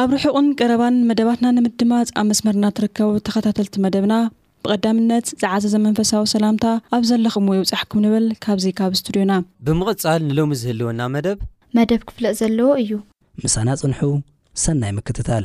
ኣብ ርሑቕን ቀረባን መደባትና ንምድማጽ ኣብ መስመርና ትርከቡ ተኸታተልቲ መደብና ብቐዳምነት ዝዓዘዘ መንፈሳዊ ሰላምታ ኣብ ዘለኹምዎ ይብጻሕኩም ንብል ካብዚ ካብ ስቱድዮና። ብምቕጻል ንሎሚ ዝህልወና መደብ። መደብ ክፍለጥ ዘለዎ እዩ። ምሳና ጽንሑ ሰናይ ምክትታል።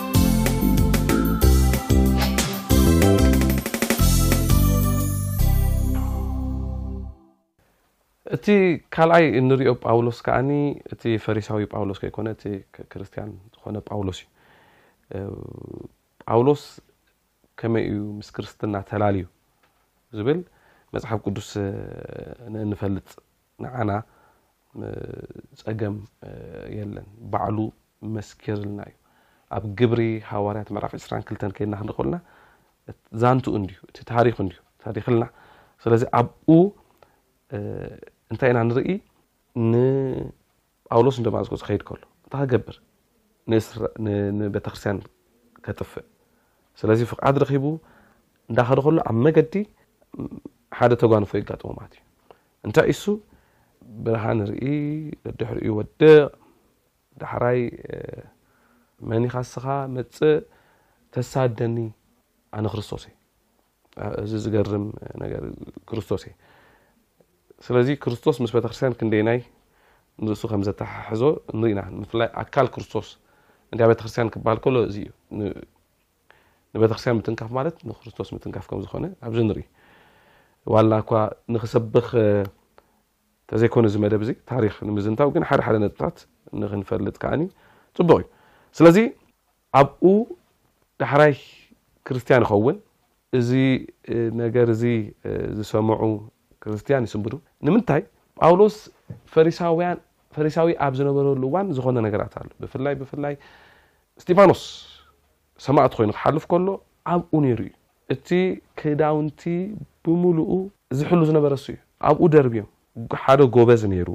እቲ ካልኣይ እንሪኦ ጳውሎስ ከዓኒ እቲ ፈሪሳዊ ጳውሎስ ከይኮነ እቲ ክርስትያን ዝኾነ ጳውሎስ እዩ ጳውሎስ ከመይ እዩ ምስ ክርስትና ተላልዩ ዝብል መፅሓፍ ቅዱስ ንፈልጥ ንዓና ጸገም የለን ባዕሉ መስኪርልና እዩ ኣብ ግብሪ ሃዋርያት ምዕራፍ ዕስራን ክልተን ከይድና ክንርኢ ከሎና ዛንትኡ እንድዩ እቲ ታሪኹ እንድዩ ታሪኽልና ስለዚ ኣብኡ እንታይ ኢና ንርኢ ን ጳውሎስ ንደማስቆስ ክኸይድ ከሎ እንታይ ክገብር? ንቤተክርስትያን ከጥፍእ። ስለዚ ፍቓድ ረኺቡ እንዳኸደ ከሎ ኣብ መገዲ ሓደ ተጓንፎ የጋጥሞ ማለት እዩ። እንታይ እሱ ብርሃን ርኢ ደድሕሪኡ ወድቕ ዳሕራይ መን ኢኻ ንስኻ መጽእ ተሳደኒ ኣነ ክርስቶስ እየ እዚ ዝገርም ነገር ክርስቶስ እየ ስለዚ ክርስቶስ ምስ ቤተክርስትያን ክንደይናይ ንርእሱ ከም ዘተሓሕዞ ንሪኢና ምፍላይ ኣካል ክርስቶስ እንዳ ቤተክርስትያን ክበሃል ከሎ እዚ እዩ ንቤተክርስትያን ምትንካፍ ማለት ንክርስቶስ ምትንካፍ ከም ዝኾነ ኣብዚ ንርኢ ዋላ እኳ ንክሰብኽ ተዘይኮነ እዚ መደብ እዚ ታሪክ ንምዝንታው ግን ሓደ ሓደ ነጥብታት ንክንፈልጥ ከዓኒ ፅቡቅ እዩ ስለዚ ኣብኡ ዳሕራይ ክርስትያን ይኸውን። እዚ ነገር እዚ ዝሰምዑ ክርስትያን ይስምብዱ። ንምንታይ? ጳውሎስ ፈሪሳውያን ፈሪሳዊ ኣብ ዝነበረሉ እዋን ዝኾነ ነገራት ኣሎ። ብፍላይ ብፍላይ እስጢፋኖስ ሰማእት ኮይኑ ክሓልፍ ከሎ ኣብኡ ነይሩ እዩ። እቲ ክዳውንቲ ብምሉኡ ዝሕሉ ዝነበረ እሱ እዩ። ኣብኡ ደርብዮም። ሓደ ጎበዝ ነይሩ፣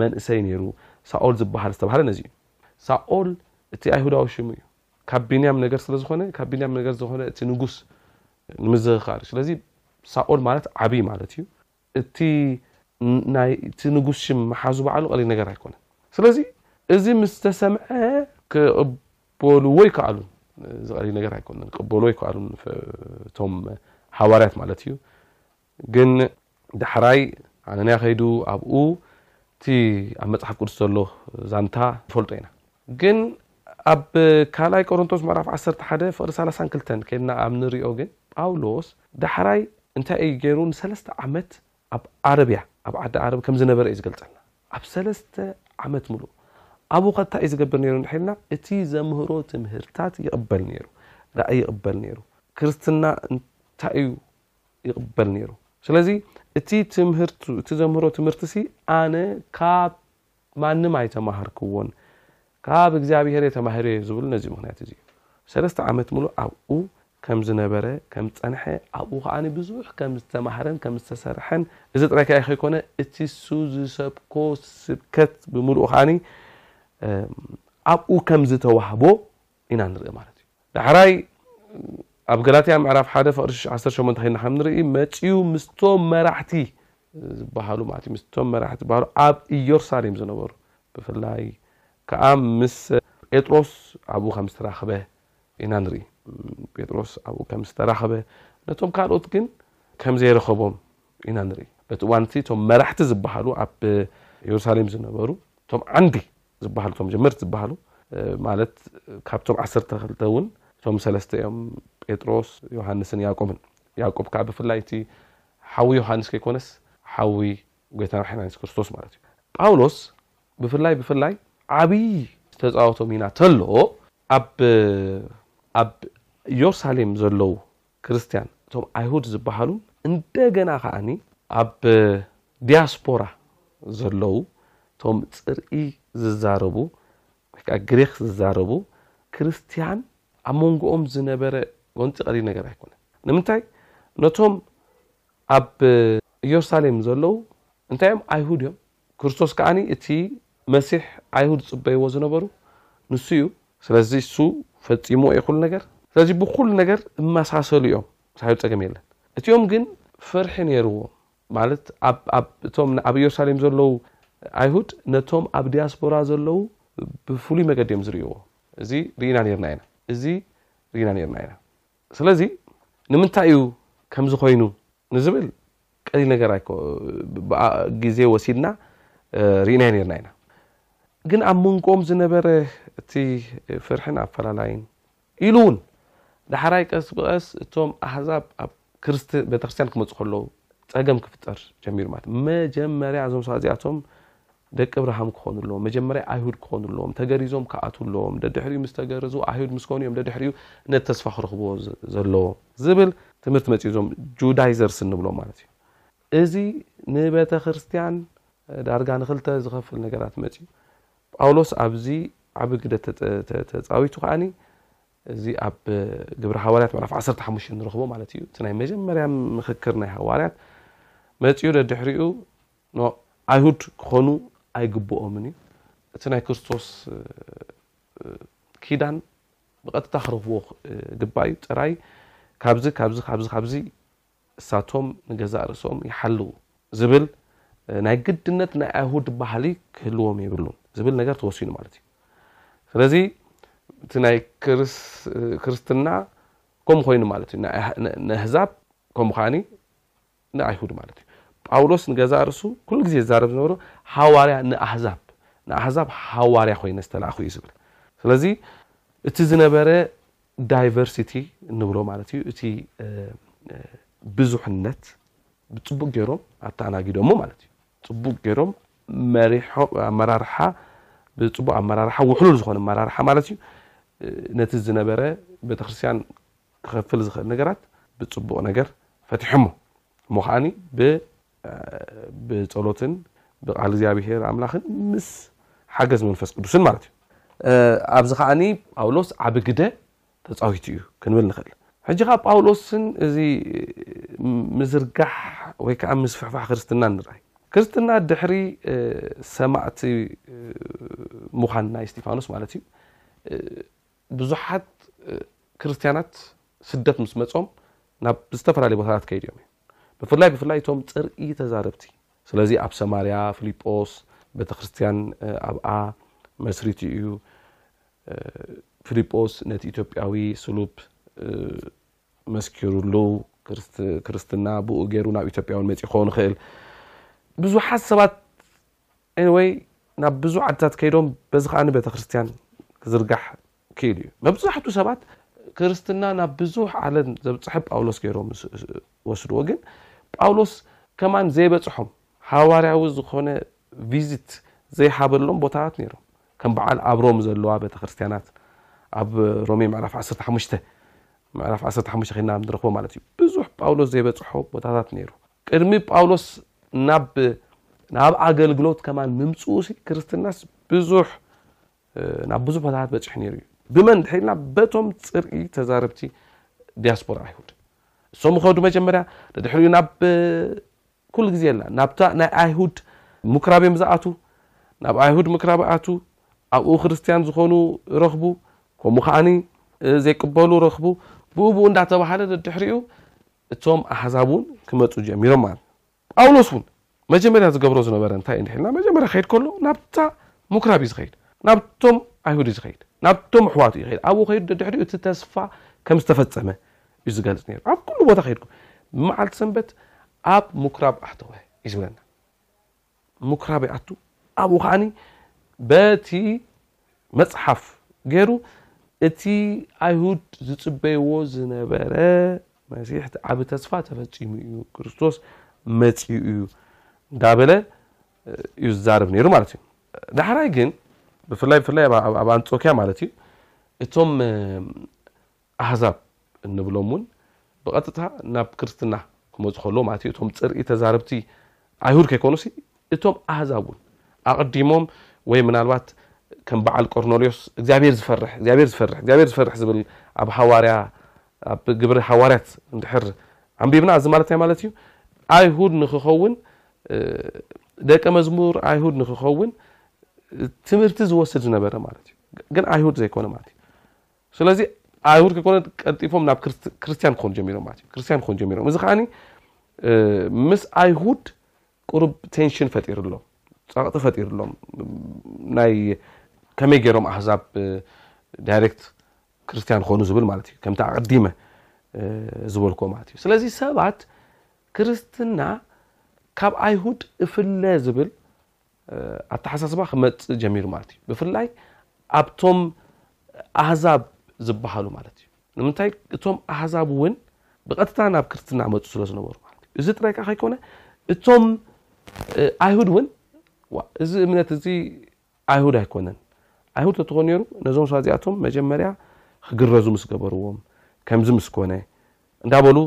መንእሰይ ነይሩ፣ ሳኦል ዝበሃል ዝተባህለ ነዚ እዩ። ሳኦል እቲ ኣይሁዳዊ ሽሙ እዩ። ካብ ቢንያም ነገር ስለ ዝኾነ ካብ ቢንያም ነገር ዝኾነ እቲ ንጉስ ንምዝኽኻር እዩ። ስለዚ ሳኦል ማለት ዓብይ ማለት እዩ። እቲ ናይ እቲ ንጉስ ሽም ምሓዙ ባዕሉ ቀሊል ነገር ኣይኮነን። ስለዚ እዚ ምስ ተሰምዐ ክቕበልዎ ኣይከኣሉን። እዚ ቀሊል ነገር ኣይኮነን። ክቕበልዎ ኣይከኣሉን እቶም ሃዋርያት ማለት እዩ። ግን ዳሕራይ ሓናንያ ከይዱ ኣብኡ እቲ ኣብ መጽሓፍ ቅዱስ ዘሎ ዛንታ ንፈልጦ ኢና። ግን ኣብ ካልኣይ ቆሮንቶስ ምዕራፍ ዓሰርተ ሓደ ፍቕሪ ሰላሳን ክልተን ከድና ኣብ ንሪኦ ግን ጳውሎስ ዳሕራይ እንታይ እዩ ገይሩ ንሰለስተ ዓመት ኣብ ዓረብያ ኣብ ዓዲ ዓረብ ከም ዝነበረ እዩ ዝገልጸልና ኣብ ሰለስተ ዓመት ምሉእ ኣብኡ ከ እንታይ እዩ ዝገብር ነይሩ እንድሒልና እቲ ዘምህሮ ትምህርታት ይቕበል ነይሩ ራእይ ይቕበል ነይሩ ክርስትና እንታይ እዩ ይቕበል ነይሩ። ስለዚ እቲ ትምህርቱ እቲ ዘምህሮ ትምህርቲሲ ኣነ ካብ ማንም ኣይተማሃርክዎን ካብ እግዚኣብሄር ተማሂረ ዝብል ነዚ ምክንያት እዚ እዩ። ሰለስተ ዓመት ምሉእ ኣብኡ ከም ዝነበረ ከም ዝጸንሐ ኣብኡ ከኣ ብዙሕ ከም ዝተማህረን ከም ዝተሰርሐን እዚ ጥራይ ከኣ ከይኮነ እቲ እሱ ዝሰብኮ ስብከት ብምሉኡ ከኣ ኣብኡ ከም ዝተዋህቦ ኢና ንርኢ ማለት እዩ። ዳሕራይ ኣብ ገላትያ ምዕራፍ ሓደ ፍቕሪ ዓሰርተ ሸሞንተ ከይድና ከም ንርኢ መጺኡ ምስቶም መራሕቲ ዝበሃሉ ማለት እዩ ምስቶም መራሕቲ ዝበሃሉ ኣብ ኢየሩሳሌም ዝነበሩ ብፍላይ ከዓ ምስ ጴጥሮስ ኣብኡ ከም ዝተራኸበ ኢና ንርኢ ጴጥሮስ ኣብኡ ከም ዝተራኸበ ነቶም ካልኦት ግን ከም ዘይረኸቦም ኢና ንርኢ በቲ እዋን እቲ እቶም መራሕቲ ዝበሃሉ ኣብ ኢየሩሳሌም ዝነበሩ እቶም ዓንዲ ዝበሃሉ እቶም ጀመርቲ ዝበሃሉ ማለት ካብቶም ዓሰርተ ክልተ እውን እቶም ሰለስተ እዮም ጴጥሮስ ዮሃንስን ያዕቆብን ያዕቆብ ከዓ ብፍላይ እቲ ሓዊ ዮሃንስ ከይኮነስ ሓዊ ጎይታና ሓይና የሱስ ክርስቶስ ማለት እዩ ጳውሎስ ብፍላይ ብፍላይ ዓብይ ዝተፃወቶ ሚና ተሎ ኣብ ኣብ ኢየሩሳሌም ዘለዉ ክርስትያን እቶም ኣይሁድ ዝበሃሉን እንደገና ከኣ ኣብ ዲያስፖራ ዘለዉ እቶም ጽርኢ ዝዛረቡ ወይ ከኣ ግሪኽ ዝዛረቡ ክርስትያን ኣብ መንጎኦም ዝነበረ ጎንጺ ቀሊል ነገር ኣይኮነን። ንምንታይ ነቶም ኣብ ኢየሩሳሌም ዘለዉ እንታይ እዮም ኣይሁድ እዮም ክርስቶስ ከኣ እቲ መሲሕ ኣይሁድ ዝጽበይዎ ዝነበሩ ንሱ እዩ። ስለዚ እሱ ፈጺምዎ እዩ ኩሉ ነገር። ስለዚ ብኩሉ ነገር እመሳሰሉ እዮም ሳይሆን ጸገም የለን። እቲኦም ግን ፍርሒ ነይርዎም ማለት ኣብ ኣብ እቶም ኣብ ኢየሩሳሌም ዘለዉ ኣይሁድ ነቶም ኣብ ዲያስፖራ ዘለዉ ብፍሉይ መገዲ እዮም ዝርእይዎ እዚ ርኢና ነርና ኢና እዚ ርኢና ነርና ኢና ስለዚ ንምንታይ እዩ ከምዚ ኮይኑ ንዝብል ቀሊል ነገር ኣይኮ ብኣ ግዜ ወሲድና ርኢናዮ ኔርና ኢና። ግን ኣብ መንጎኦም ዝነበረ እቲ ፍርሕን ኣፈላላይን ኢሉ ውን ዳሕራይ ቀስ ብቐስ እቶም ኣህዛብ ኣብ ክርስት ቤተክርስትያን ክመጹ ከለዉ ጸገም ክፍጠር ጀሚሩ ማለት መጀመርያ እዞም ሰባት እዚኣቶም ደቂ ኣብርሃም ክኾኑ ኣለዎም፣ መጀመርያ ኣይሁድ ክኾኑ ኣለዎም፣ ተገሪዞም ክኣትዉ ኣለዎም፣ ደድሕሪኡ ምስ ተገረዙ ኣይሁድ ምስ ኮኑ እዮም ደድሕሪኡ ነቲ ተስፋ ክረኽብዎ ዘለዎም። ዝብል ትምህርቲ መጺኡ እዞም ጁዳይዘርስ እንብሎም ማለት እዩ። እዚ ንቤተክርስትያን ዳርጋ ንኽልተ ዝኸፍል ነገራት መጺኡ። ጳውሎስ ኣብዚ ዓቢ ግደ ተጻዊቱ ከኣኒ እዚ ኣብ ግብሪ ሃዋርያት ምዕራፍ ዓሰርተ ሓሙሽተ ንረኽቦ ማለት እዩ እቲ ናይ መጀመርያ ምኽክር ናይ ሃዋርያት መጺኡ ደድሕሪኡ ን ኣይሁድ ክኾኑ ኣይግብኦምን እዩ እቲ ናይ ክርስቶስ ኪዳን ብቀጥታ ክረኽብዎ ግባእ እዩ ጥራይ ካብዚ ካብዚ ካብዚ ካብዚ እሳቶም ንገዛእ ርእሶም ይሓልው ዝብል ናይ ግድነት ናይ ኣይሁድ ባህሊ ክህልዎም የብሉን ዝብል ነገር ተወሲኑ ማለት እዩ ስለዚ እቲ ናይ ክርስትና ከምኡ ኮይኑ ማለት እዩ ንኣህዛብ ከምኡ ከዓኒ ንኣይሁድ ማለት እዩ። ጳውሎስ ንገዛእ ርእሱ ኩሉ ግዜ ዝዛረብ ዝነበሮ ሃዋርያ ንኣህዛብ ንኣህዛብ ሃዋርያ ኮይነ ዝተላእኹ እዩ ዝብል ስለዚ እቲ ዝነበረ ዳይቨርሲቲ ንብሎ ማለት እዩ እቲ ብዙሕነት ብፅቡቅ ገይሮም ኣተኣናጊዶሞ ማለት እዩ ፅቡቅ ገይሮም መሪሖ ኣመራርሓ ብፅቡቅ ኣመራርሓ ውሕሉል ዝኾነ ኣመራርሓ ማለት እዩ ነቲ ዝነበረ ቤተክርስትያን ክኸፍል ዝኸእል ነገራት ብጽቡቕ ነገር ፈቲሖሞ እሞ ከኣ ብጸሎትን ብቃል እግዚኣብሔር ኣምላኽን ምስ ሓገዝ መንፈስ ቅዱስን ማለት እዩ ኣብዚ ከኣ ጳውሎስ ዓብ ግደ ተፃዊቱ እዩ ክንብል ንኽእል ሕጂ ካብ ጳውሎስን እዚ ምዝርጋሕ ወይ ከዓ ምስፍሕፋሕ ክርስትና ንርኣይ ክርስትና ድሕሪ ሰማእቲ ምዃን ናይ እስጢፋኖስ ማለት እዩ ብዙሓት ክርስትያናት ስደት ምስ መጾም ናብ ዝተፈላለዩ ቦታታት ከይዱ እዮም ብፍላይ ብፍላይ እቶም ጽርኢ ተዛረብቲ ስለዚ ኣብ ሰማርያ ፊልጶስ ቤተ ክርስትያን ኣብኣ መስሪቱ እዩ ፊልጶስ ነቲ ኢትዮጵያዊ ስሉብ መስኪሩሉ ክርስትና ብኡ ገይሩ ናብ ኢትዮጵያውን መጺ ክኸውን ይኽእል ብዙሓት ሰባት Anyway ናብ ብዙ ዓድታት ከይዶም በዚ ከኣ ቤተክርስትያን ክዝርጋሕ ክኢሉ እዩ። መብዛሕቱ ሰባት ክርስትና ናብ ብዙሕ ዓለም ዘብጽሐ ጳውሎስ ገይሮም ወስድዎ ግን ጳውሎስ ከማን ዘይበጽሖም ሓዋርያዊ ዝኾነ ቪዚት ዘይሃበሎም ቦታታት ነይሮም ከም በዓል ኣብ ሮም ዘለዋ ቤተክርስትያናት ኣብ ሮሜ ምዕራፍ ዓሰርተ ሓሙሽተ ምዕራፍ ዓሰርተ ሓሙሽተ ከይና ንረኽቦ ማለት እዩ ብዙሕ ጳውሎስ ዘይበጽሖ ቦታታት ነይሩ ቅድሚ ጳውሎስ ናብ ናብ ኣገልግሎት ከማን ምምጽኡ ሲ ክርስትናስ ብዙሕ ናብ ብዙሕ ቦታታት በጽሑ ነይሩ እዩ ብመን ድሕሪልና በቶም ጽርኢ ተዛረብቲ ዲያስፖራ ኣይሁድ እሶም ኸዱ መጀመርያ ንድሕሪኡ ናብ ኩሉ ግዜ የላ ናብታ ናይ ኣይሁድ ምኩራብ እዮም ዝኣቱ ናብ ኣይሁድ ምኩራብ ኣቱ ኣብኡ ክርስትያን ዝኾኑ ረኽቡ ከምኡ ከዓኒ ዘይቅበሉ ረኽቡ ብኡ ብኡ እንዳተባሃለ ንድሕሪኡ እቶም ኣሕዛብ እውን ክመጹ ጀሚሮም ኣል። ጳውሎስ እውን መጀመርያ ዝገብሮ ዝነበረ እንታይ እዩ እንድሕልና መጀመርያ ክኸይድ ከሎ ናብታ ምኵራብ እዩ ዝኸይድ፣ ናብቶም ኣይሁድ እዩ ዝኸይድ፣ ናብቶም ኣሕዋቱ እዩ ዝኸይድ፣ ኣብኡ ከይዱ ደድሕሪኡ እቲ ተስፋ ከም ዝተፈጸመ እዩ ዝገልጽ ነይሩ። ኣብ ኩሉ ቦታ ከይድኩም ብመዓልቲ ሰንበት ኣብ ምኵራብ ኣሕተወ እዩ ዝብለና። ምኵራብ ይኣቱ፣ ኣብኡ ኸኣ በቲ መጽሓፍ ገይሩ እቲ ኣይሁድ ዝጽበይዎ ዝነበረ መሲሕ እቲ ዓቢ ተስፋ ተፈጺሙ እዩ፣ ክርስቶስ መጺኡ እዩ እንዳበለ እዩ ዝዛረብ ነይሩ ማለት እዩ። ዳሕራይ ግን ብፍላይ ብፍላይ ኣብ ኣንጾኪያ ማለት እዩ እቶም ኣህዛብ እንብሎም እውን ብቐጥታ ናብ ክርስትና ክመጹ ከለዉ ማለት እዩ፣ እቶም ጽርኢ ተዛረብቲ ኣይሁድ ከይኮኑሲ እቶም ኣህዛብ እውን ኣቐዲሞም ወይ ምናልባት ከም በዓል ቆርነልዮስ እግዚኣብሔር ዝፈርሕ እግዚኣብሔር ዝፈርሕ እግዚኣብሔር ዝፈርሕ ዝብል ኣብ ሃዋርያ ኣብ ግብሪ ሃዋርያት እንድሕር ኣንቢብና እዚ ማለት እንታይ ማለት እዩ ኣይሁድ ንክኸውን ደቀ መዝሙር ኣይሁድ ንክኸውን ትምህርቲ ዝወስድ ዝነበረ ማለት እዩ ግን ኣይሁድ ዘይኮነ ማለት እዩ ስለዚ ኣይሁድ ከይኮነ ቀልጢፎም ናብ ክርስትያን ክኾኑ ጀሚሮም ማለት እዩ ክርስትያን ክኾኑ ጀሚሮም እዚ ከዓኒ ምስ ኣይሁድ ቅሩብ ቴንሽን ፈጢርሎም ጸቕጢ ፈጢርሎም ናይ ከመይ ገይሮም ኣህዛብ ዳይሬክት ክርስትያን ኾኑ ዝብል ማለት እዩ ከምቲ ኣቐዲመ ዝበልክዎ ማለት እዩ ስለዚ ሰባት ክርስትና ካብ ኣይሁድ እፍለ ዝብል ኣተሓሳስባ ክመጽእ ጀሚሩ ማለት እዩ ብፍላይ ኣብቶም ኣህዛብ ዝበሃሉ ማለት እዩ ንምንታይ እቶም ኣህዛብ እውን ብቐጥታ ናብ ክርስትና መፁ ስለ ዝነበሩ ማለት እዩ እዚ ጥራይ ከዓ ከይኮነ እቶም ኣይሁድ እውን እዚ እምነት እዚ ኣይሁድ ኣይኮነን ኣይሁድ ተትኾኑ ነይሩ ነዞም ሰባት እዚኣቶም መጀመርያ ክግረዙ ምስ ገበርዎም ከምዚ ምስ ኮነ እንዳበሉ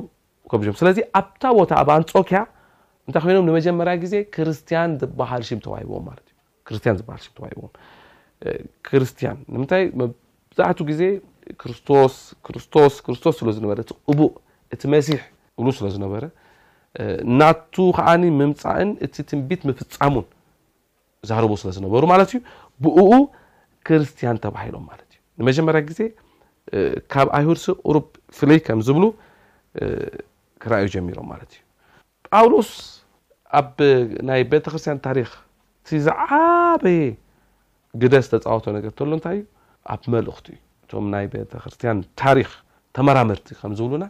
ከብዞም ስለዚ ኣብታ ቦታ ኣብ ኣንጾኪያ እንታይ ኮይኖም ንመጀመርያ ግዜ ክርስትያን ዝበሃል ሽም ተዋሂቦም ማለት እዩ ክርስትያን ዝበሃል ሽም ተዋሂቦም ክርስትያን ንምንታይ መብዛሕትኡ ግዜ ክርስቶስ ክርስቶስ ክርስቶስ ስለ ዝነበረ እቲ ቅቡእ እቲ መሲሕ እብሉ ስለ ዝነበረ ናቱ ከዓኒ ምምፃእን እቲ ትንቢት ምፍፃሙን ዛረቡ ስለ ዝነበሩ ማለት እዩ ብእኡ ክርስትያን ተባሂሎም ማለት እዩ ንመጀመርያ ግዜ ካብ ኣይሁድ ሲ ቁሩብ ፍልይ ከም ዝብሉ ክረኣዩ ጀሚሮም ማለት እዩ ጳውሎስ ኣብ ናይ ቤተክርስትያን ታሪክ እቲ ዝዓበየ ግደ ዝተፃወቶ ነገር ተሎ እንታይ እዩ ኣብ መልእክቱ እዩ እቶም ናይ ቤተክርስትያን ታሪክ ተመራመርቲ ከም ዝብሉና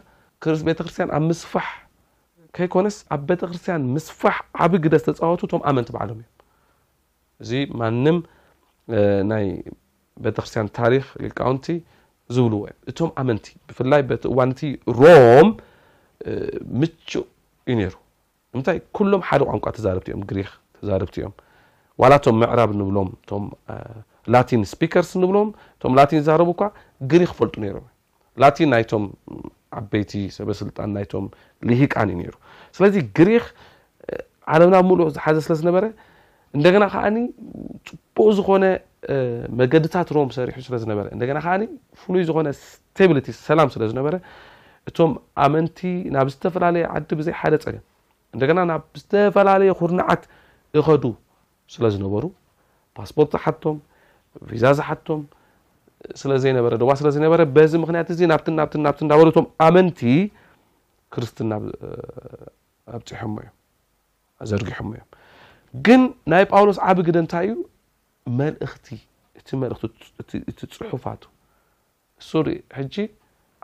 ቤተክርስትያን ኣብ ምስፋሕ ከይኮነስ ኣብ ቤተክርስትያን ምስፋሕ ዓቢ ግደ ዝተጻወቱ እቶም ኣመንቲ ባዕሎም እዮም። እዚ ማንም ናይ ቤተክርስትያን ታሪኽ ሊቃውንቲ ዝብልዎ እዮም። እቶም ኣመንቲ ብፍላይ በቲ እዋን እቲ ሮም ምቹእ እዩ ነይሩ። ንምንታይ ኩሎም ሓደ ቋንቋ ተዛረብቲ እዮም፣ ግሪኽ ተዛረብቲ እዮም። ዋላ እቶም ምዕራብ ንብሎም እቶም ላቲን ስፒከርስ ንብሎም እቶም ላቲን ዝዛረቡ እኳ ግሪኽ ፈልጡ ነይሮም። ላቲን ናይቶም ዓበይቲ ሰበስልጣን ናይቶም ሊሂቃን እዩ ነይሩ ስለዚ ግሪኽ ዓለምና ሙሉእ ዝሓዘ ስለ ዝነበረ እንደገና ከዓ ፅቡቅ ዝኾነ መገድታት ሮም ሰሪሑ ስለ ዝነበረ እንደገና ከዓ ፍሉይ ዝኾነ ስቴቢሊቲ ሰላም ስለ ዝነበረ እቶም ኣመንቲ ናብ ዝተፈላለየ ዓዲ ብዘይ ሓደ ፀገም እንደገና ናብ ዝተፈላለየ ኩርናዓት እኸዱ ስለ ዝነበሩ ፓስፖርት ዝሓቶም ቪዛ ዝሓቶም ስለ ዘይነበረ ደዋ ስለ ዘይነበረ በዚ ምክንያት እዚ ናብትን ናብትን ናብትን እንዳበሉ እቶም ኣመንቲ ክርስትና ኣብፂሖሞ እዮም ኣዘርጊሖሞ እዮም ግን ናይ ጳውሎስ ዓቢ ግደ እንታይ እዩ መልእኽቲ እቲ መልእኽቲ እቲ ፅሑፋቱ ሱሪ ሕጂ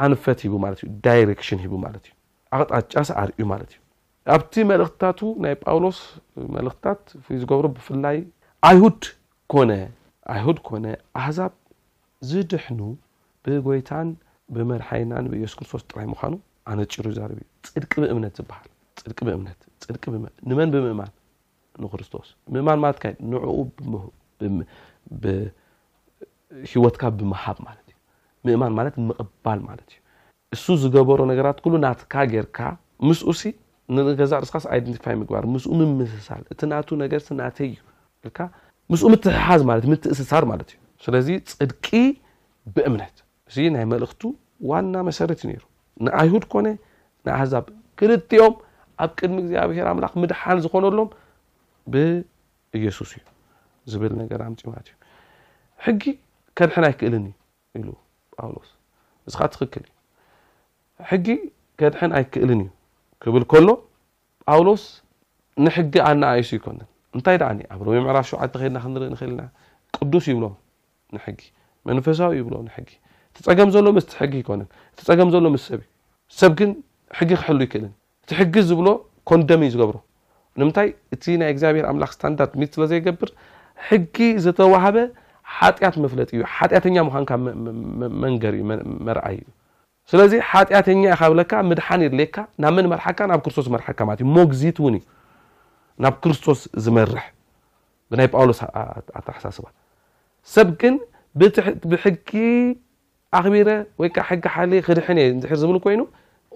ኣንፈት ሂቡ ማለት እዩ ዳይሬክሽን ሂቡ ማለት እዩ ኣቕጣጫ ሰኣርእዩ ማለት እዩ ኣብቲ መልእኽትታቱ ናይ ጳውሎስ መልእኽትታት ፍሉይ ዝገብሮ ብፍላይ፣ ኣይሁድ ኮነ ኣይሁድ ኮነ ኣህዛብ ዝድሕኑ ብጐይታን ብመድሓኒናን ብኢየሱስ ክርስቶስ ጥራይ ምዃኑ ኣነጺሩ ይዛረብ እዩ። ጽድቂ ብእምነት ዝበሃል ጽድቂ ብእምነት ጽድቂ ብመ ንመን ብምእማን ንክርስቶስ ምእማን ማለት ካይ ንዕኡ ብሂወትካ ብምሃብ ማለት እዩ። ምእማን ማለት ምቕባል ማለት እዩ። እሱ ዝገበሮ ነገራት ኩሉ ናትካ ጌርካ ምስኡሲ ንገዛእ ርእስኻስ ኣይደንቲፋይ ምግባር ምስኡ ምምስሳል እቲ ናቱ ነገርሲ ናተይ እዩ ኢልካ ምስኡ ምትሕሓዝ ማለት ምትእስሳር ማለት እዩ። ስለዚ ጽድቂ ብእምነት እዚ ናይ መልእኽቱ ዋና መሰረት እዩ ነይሩ። ንኣይሁድ ኮነ ንኣህዛብ ክልቲኦም ኣብ ቅድሚ እግዚኣብሔር ኣምላኽ ምድሓን ዝኾነሎም ብኢየሱስ እዩ ዝብል ነገር ኣምጺኡ ማለት እዩ። ሕጊ ከድሕን ኣይክእልን እዩ። ኢሉ ጳውሎስ እዚ ኸኣ ትኽክል እዩ። ሕጊ ኬድሕን ኣይክእልን እዩ ክብል ከሎ ጳውሎስ ንሕጊ ኣነኣኢሱ ኣይኰነን። እንታይ ደኣኒ ኣብ ሮሜ ምዕራፍ ሸውዓተ ኼድና ኽንርኢ ንኽእል ኢና። ቅዱስ ይብሎ ንሕጊ፣ መንፈሳዊ ይብሎ ንሕጊ። እቲ ጸገም ዘሎ ምስቲ ሕጊ ኣይኰነን፣ እቲ ጸገም ዘሎ ምስ ሰብ እዩ። ሰብ ግን ሕጊ ኺሕሉ ኣይክእልን። እቲ ሕጊ ዝብሎ ኮንደም እዩ ዝገብሮ ንምንታይ እቲ ናይ እግዚኣብሔር ኣምላክ ስታንዳርድ ሚት ስለ ዘይገብር ሕጊ ዝተዋህበ ሓጢኣት መፍለጢ እዩ ሓጢኣተኛ ምዃንካ መንገር እዩ መርኣይ እዩ ስለዚ ሓጢኣተኛ ኢኻ ብለካ ምድሓን የድልየካ ናብ መን መርሓካ ናብ ክርስቶስ መርሓካ ማለት እዩ ሞግዚት እውን እዩ ናብ ክርስቶስ ዝመርሕ ብናይ ጳውሎስ ኣተሓሳስባ ሰብ ግን ብሕጊ ኣኽቢረ ወይ ከኣ ሕጊ ሓልየ ክድሕን እየ እንድሕር ዝብል ኮይኑ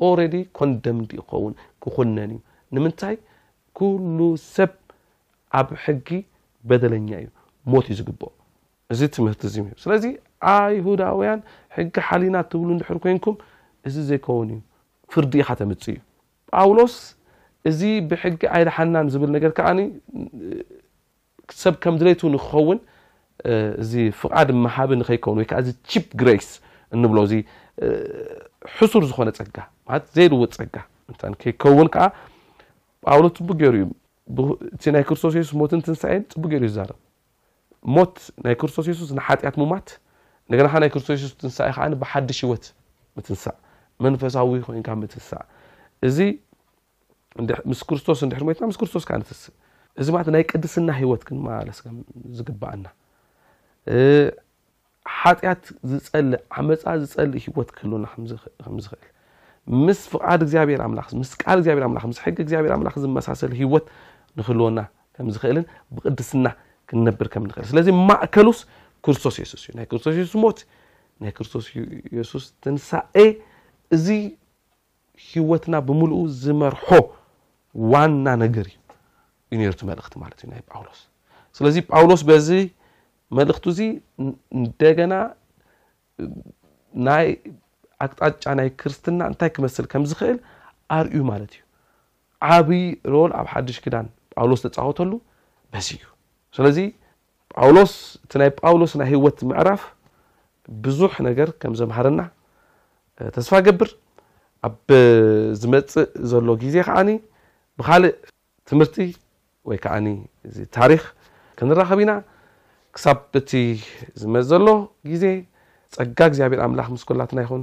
ኦረዲ ኮንደምድ እዩ ክኸውን ክኹነን እዩ ንምንታይ ኩሉ ሰብ ኣብ ሕጊ በደለኛ እዩ ሞት እዩ ዝግብኦ እዚ ትምህርቲ እዚ እዩ ስለዚ ኣይሁዳውያን ሕጊ ሓሊና ትብሉ እንድሕር ኮይንኩም እዚ ዘይከውን እዩ ፍርዲ ኢኻ ተምጽእ እዩ ጳውሎስ እዚ ብሕጊ ኣይደሓናን ዝብል ነገር ከኣ ሰብ ከም ድሌቱ ንክኸውን እዚ ፍቓድ መሃቢ ንከይከውን ወይ ከኣ እዚ ቺፕ ግሬስ እንብሎ እዚ ሕሱር ዝኾነ ጸጋ ማለት ዘይልውጥ ጸጋ እንተ ከይከውን ከኣ ጳውሎስ ጽቡቅ ገይሩ እዩ እቲ ናይ ክርስቶስ የሱስ ሞትን ትንሳኤን ጽቡቅ ገይሩ ይዛረብ ሞት ናይ ክርስቶስ የሱስ ንሓጢኣት ሙማት እንደገና ከዓ ናይ ክርስቶስ የሱስ ትንሳኤ ከዓ ብሓድሽ ህይወት ምትንሳእ መንፈሳዊ ኮይንካ ምትንሳእ እዚ ምስ ክርስቶስ እንድሕር ሞይትና ምስ ክርስቶስ ከዓ ንትስእ እዚ ማለት ናይ ቅድስና ህይወት ክንመላለስ ከም ዝግባኣና ሓጢኣት ዝፀልእ ዓመፃ ዝፀልእ ህይወት ክህሉና ከምዝኽእል ምስ ፍቓድ እግዚኣብሔር ኣምላኽ ምስ ቃል እግዚኣብሔር ኣምላኽ ምስ ሕጊ እግዚኣብሔር ኣምላኽ ዝመሳሰል ህይወት ንክህልወና ከም ዝኽእልን ብቅድስና ክንነብር ከም ንኽእል ስለዚ ማእከሉስ ክርስቶስ የሱስ እዩ ናይ ክርስቶስ የሱስ ሞት ናይ ክርስቶስ የሱስ ትንሳኤ እዚ ህይወትና ብምልኡ ዝመርሖ ዋና ነገር እዩ እዩ ነይሩ እቲ መልእኽቲ ማለት እዩ ናይ ጳውሎስ ስለዚ ጳውሎስ በዚ መልእኽቱ እዚ እንደገና ናይ ኣቅጣጫ ናይ ክርስትና እንታይ ክመስል ከም ዝኽእል ኣርእዩ ማለት እዩ ዓብይ ሮል ኣብ ሓድሽ ክዳን ጳውሎስ ተፃወተሉ በዚ እዩ ስለዚ ጳውሎስ እቲ ናይ ጳውሎስ ናይ ህይወት ምዕራፍ ብዙሕ ነገር ከም ዘምሃረና ተስፋ እገብር። ኣብ ዝመጽእ ዘሎ ግዜ ከኣ ብኻልእ ትምህርቲ ወይ ከኣ እዚ ታሪኽ ክንራኸብ ኢና። ክሳብ እቲ ዝመጽእ ዘሎ ግዜ ጸጋ እግዚኣብሔር ኣምላኽ ምስ ኩላትና ይኹን።